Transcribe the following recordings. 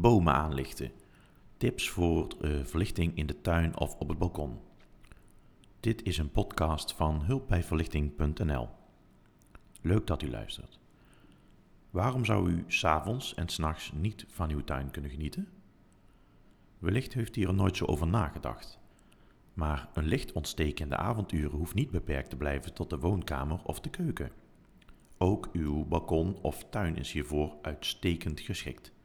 bomen aanlichten. Tips voor uh, verlichting in de tuin of op het balkon. Dit is een podcast van hulpbijverlichting.nl. Leuk dat u luistert. Waarom zou u s'avonds en s'nachts niet van uw tuin kunnen genieten? Wellicht heeft u er nooit zo over nagedacht. Maar een licht ontsteken in de avonduren hoeft niet beperkt te blijven tot de woonkamer of de keuken. Ook uw balkon of tuin is hiervoor uitstekend geschikt.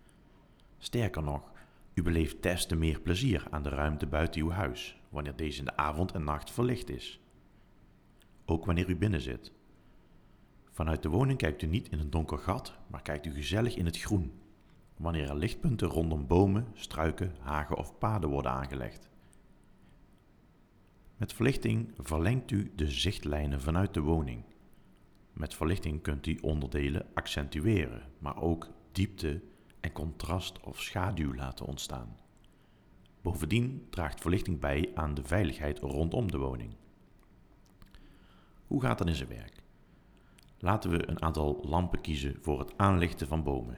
Sterker nog, u beleeft des te meer plezier aan de ruimte buiten uw huis, wanneer deze in de avond en nacht verlicht is. Ook wanneer u binnen zit. Vanuit de woning kijkt u niet in een donker gat, maar kijkt u gezellig in het groen, wanneer er lichtpunten rondom bomen, struiken, hagen of paden worden aangelegd. Met verlichting verlengt u de zichtlijnen vanuit de woning. Met verlichting kunt u onderdelen accentueren, maar ook diepte en contrast of schaduw laten ontstaan. Bovendien draagt verlichting bij aan de veiligheid rondom de woning. Hoe gaat dat in zijn werk? Laten we een aantal lampen kiezen voor het aanlichten van bomen.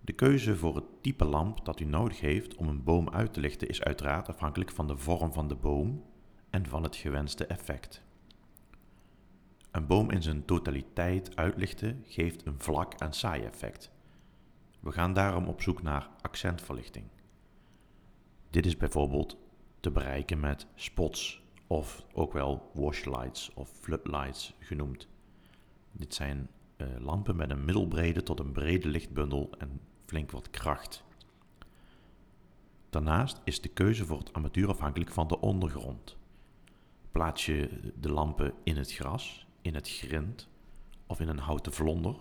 De keuze voor het type lamp dat u nodig heeft om een boom uit te lichten is uiteraard afhankelijk van de vorm van de boom en van het gewenste effect. Een boom in zijn totaliteit uitlichten geeft een vlak en saai effect. We gaan daarom op zoek naar accentverlichting. Dit is bijvoorbeeld te bereiken met spots of ook wel washlights of floodlights genoemd. Dit zijn uh, lampen met een middelbrede tot een brede lichtbundel en flink wat kracht. Daarnaast is de keuze voor het armatuur afhankelijk van de ondergrond. Plaats je de lampen in het gras, in het grind of in een houten vlonder,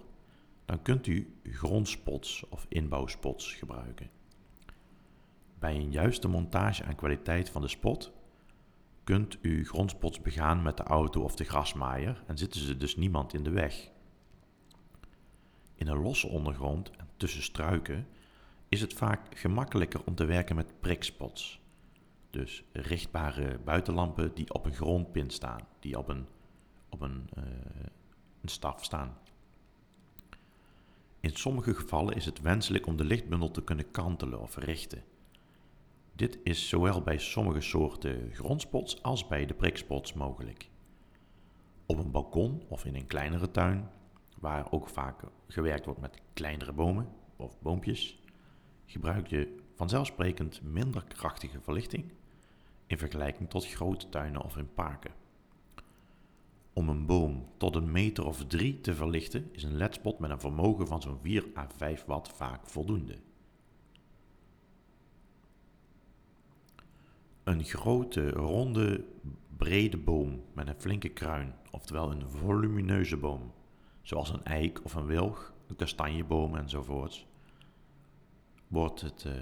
dan kunt u grondspots of inbouwspots gebruiken. Bij een juiste montage en kwaliteit van de spot kunt u grondspots begaan met de auto of de grasmaaier en zitten ze dus niemand in de weg. In een losse ondergrond en tussen struiken is het vaak gemakkelijker om te werken met prikspots. Dus richtbare buitenlampen die op een grondpin staan, die op een, op een, uh, een staf staan. In sommige gevallen is het wenselijk om de lichtbundel te kunnen kantelen of richten. Dit is zowel bij sommige soorten grondspots als bij de prikspots mogelijk. Op een balkon of in een kleinere tuin, waar ook vaak gewerkt wordt met kleinere bomen of boompjes, gebruik je vanzelfsprekend minder krachtige verlichting in vergelijking tot grote tuinen of in parken. Om een boom tot een meter of drie te verlichten is een ledspot met een vermogen van zo'n 4 à 5 watt vaak voldoende. Een grote, ronde, brede boom met een flinke kruin, oftewel een volumineuze boom, zoals een eik of een wilg, een kastanjeboom enzovoorts, wordt het, uh,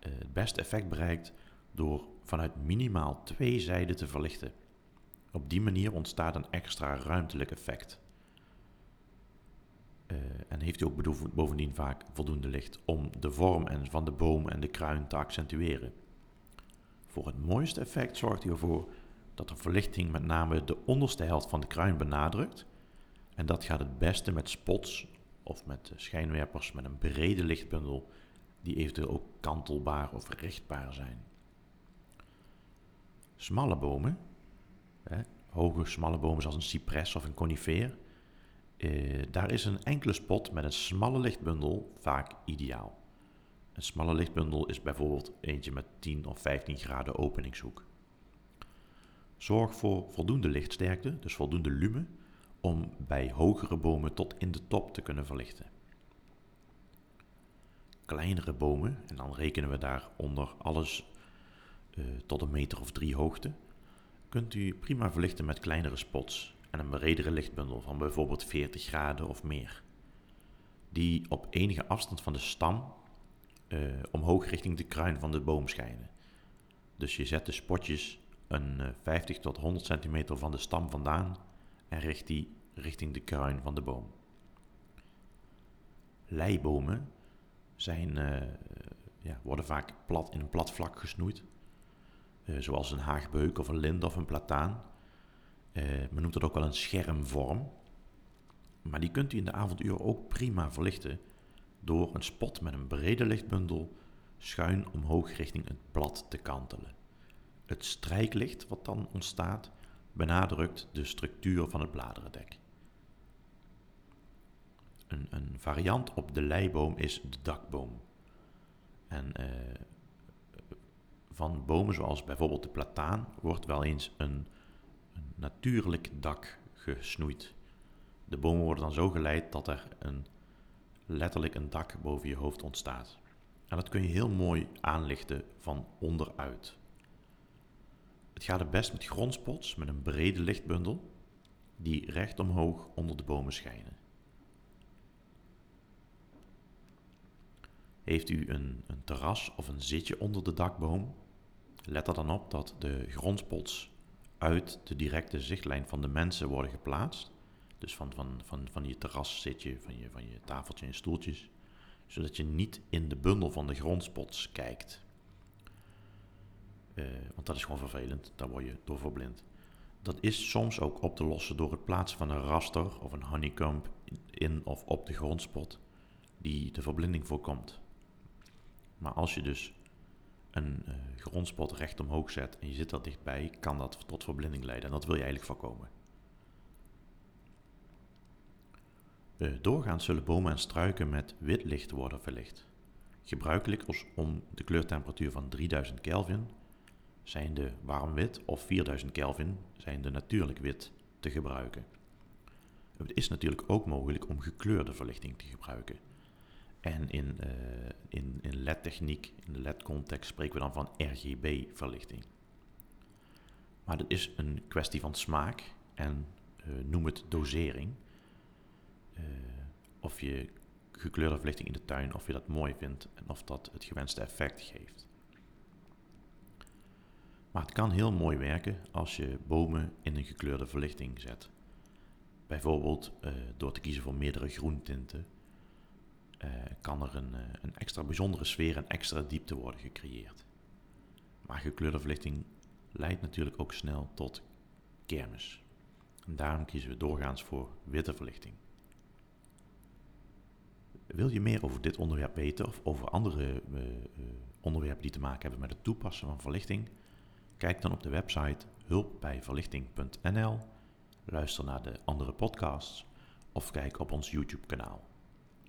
het beste effect bereikt door vanuit minimaal twee zijden te verlichten. Op die manier ontstaat een extra ruimtelijk effect. Uh, en heeft u ook bovendien vaak voldoende licht om de vorm en van de boom en de kruin te accentueren. Voor het mooiste effect zorgt u ervoor dat de verlichting met name de onderste helft van de kruin benadrukt. En dat gaat het beste met spots of met schijnwerpers met een brede lichtbundel die eventueel ook kantelbaar of richtbaar zijn. Smalle bomen, hoge smalle bomen zoals een cypress of een conifeer, eh, daar is een enkele spot met een smalle lichtbundel vaak ideaal. Een smalle lichtbundel is bijvoorbeeld eentje met 10 of 15 graden openingshoek. Zorg voor voldoende lichtsterkte, dus voldoende lumen, om bij hogere bomen tot in de top te kunnen verlichten. Kleinere bomen, en dan rekenen we daaronder alles uh, tot een meter of drie hoogte, kunt u prima verlichten met kleinere spots en een bredere lichtbundel van bijvoorbeeld 40 graden of meer. Die op enige afstand van de stam uh, omhoog richting de kruin van de boom schijnen. Dus je zet de spotjes een uh, 50 tot 100 centimeter van de stam vandaan en richt die richting de kruin van de boom. Leibomen zijn, uh, ja, worden vaak plat in een plat vlak gesnoeid zoals een haagbeuk of een lint of een plataan. Uh, men noemt dat ook wel een schermvorm. Maar die kunt u in de avonduren ook prima verlichten door een spot met een brede lichtbundel schuin omhoog richting het blad te kantelen. Het strijklicht wat dan ontstaat benadrukt de structuur van het bladerendek. Een, een variant op de leiboom is de dakboom. En uh, van bomen zoals bijvoorbeeld de plataan wordt wel eens een, een natuurlijk dak gesnoeid. De bomen worden dan zo geleid dat er een, letterlijk een dak boven je hoofd ontstaat. En dat kun je heel mooi aanlichten van onderuit. Het gaat het best met grondspots met een brede lichtbundel die recht omhoog onder de bomen schijnen. Heeft u een, een terras of een zitje onder de dakboom, let er dan op dat de grondspots uit de directe zichtlijn van de mensen worden geplaatst. Dus van, van, van, van je terras zitje, van je, van je tafeltje en stoeltjes. Zodat je niet in de bundel van de grondspots kijkt. Uh, want dat is gewoon vervelend, daar word je door verblind. Dat is soms ook op te lossen door het plaatsen van een raster of een honeycomb in of op de grondspot die de verblinding voorkomt. Maar als je dus een uh, grondspot recht omhoog zet en je zit er dichtbij, kan dat tot verblinding leiden. En dat wil je eigenlijk voorkomen. Uh, doorgaans zullen bomen en struiken met wit licht worden verlicht. Gebruikelijk om de kleurtemperatuur van 3000 Kelvin zijn de warm wit of 4000 Kelvin zijn de natuurlijk wit te gebruiken. Het is natuurlijk ook mogelijk om gekleurde verlichting te gebruiken. En in, uh, in, in LED-techniek, in de LED-context, spreken we dan van RGB-verlichting. Maar dat is een kwestie van smaak en uh, noem het dosering. Uh, of je gekleurde verlichting in de tuin, of je dat mooi vindt en of dat het gewenste effect geeft. Maar het kan heel mooi werken als je bomen in een gekleurde verlichting zet. Bijvoorbeeld door te kiezen voor meerdere groentinten uh, kan er een, uh, een, extra bijzondere sfeer en extra diepte worden gecreëerd. Maar gekleurde verlichting leidt natuurlijk ook snel tot kermis. En daarom kiezen we doorgaans voor witte verlichting. Wil je meer over dit onderwerp weten of over andere uh, onderwerpen die te maken hebben met het toepassen van verlichting? Kijk dan op de website hulpbijverlichting.nl, luister naar de andere podcasts of kijk op ons YouTube kanaal.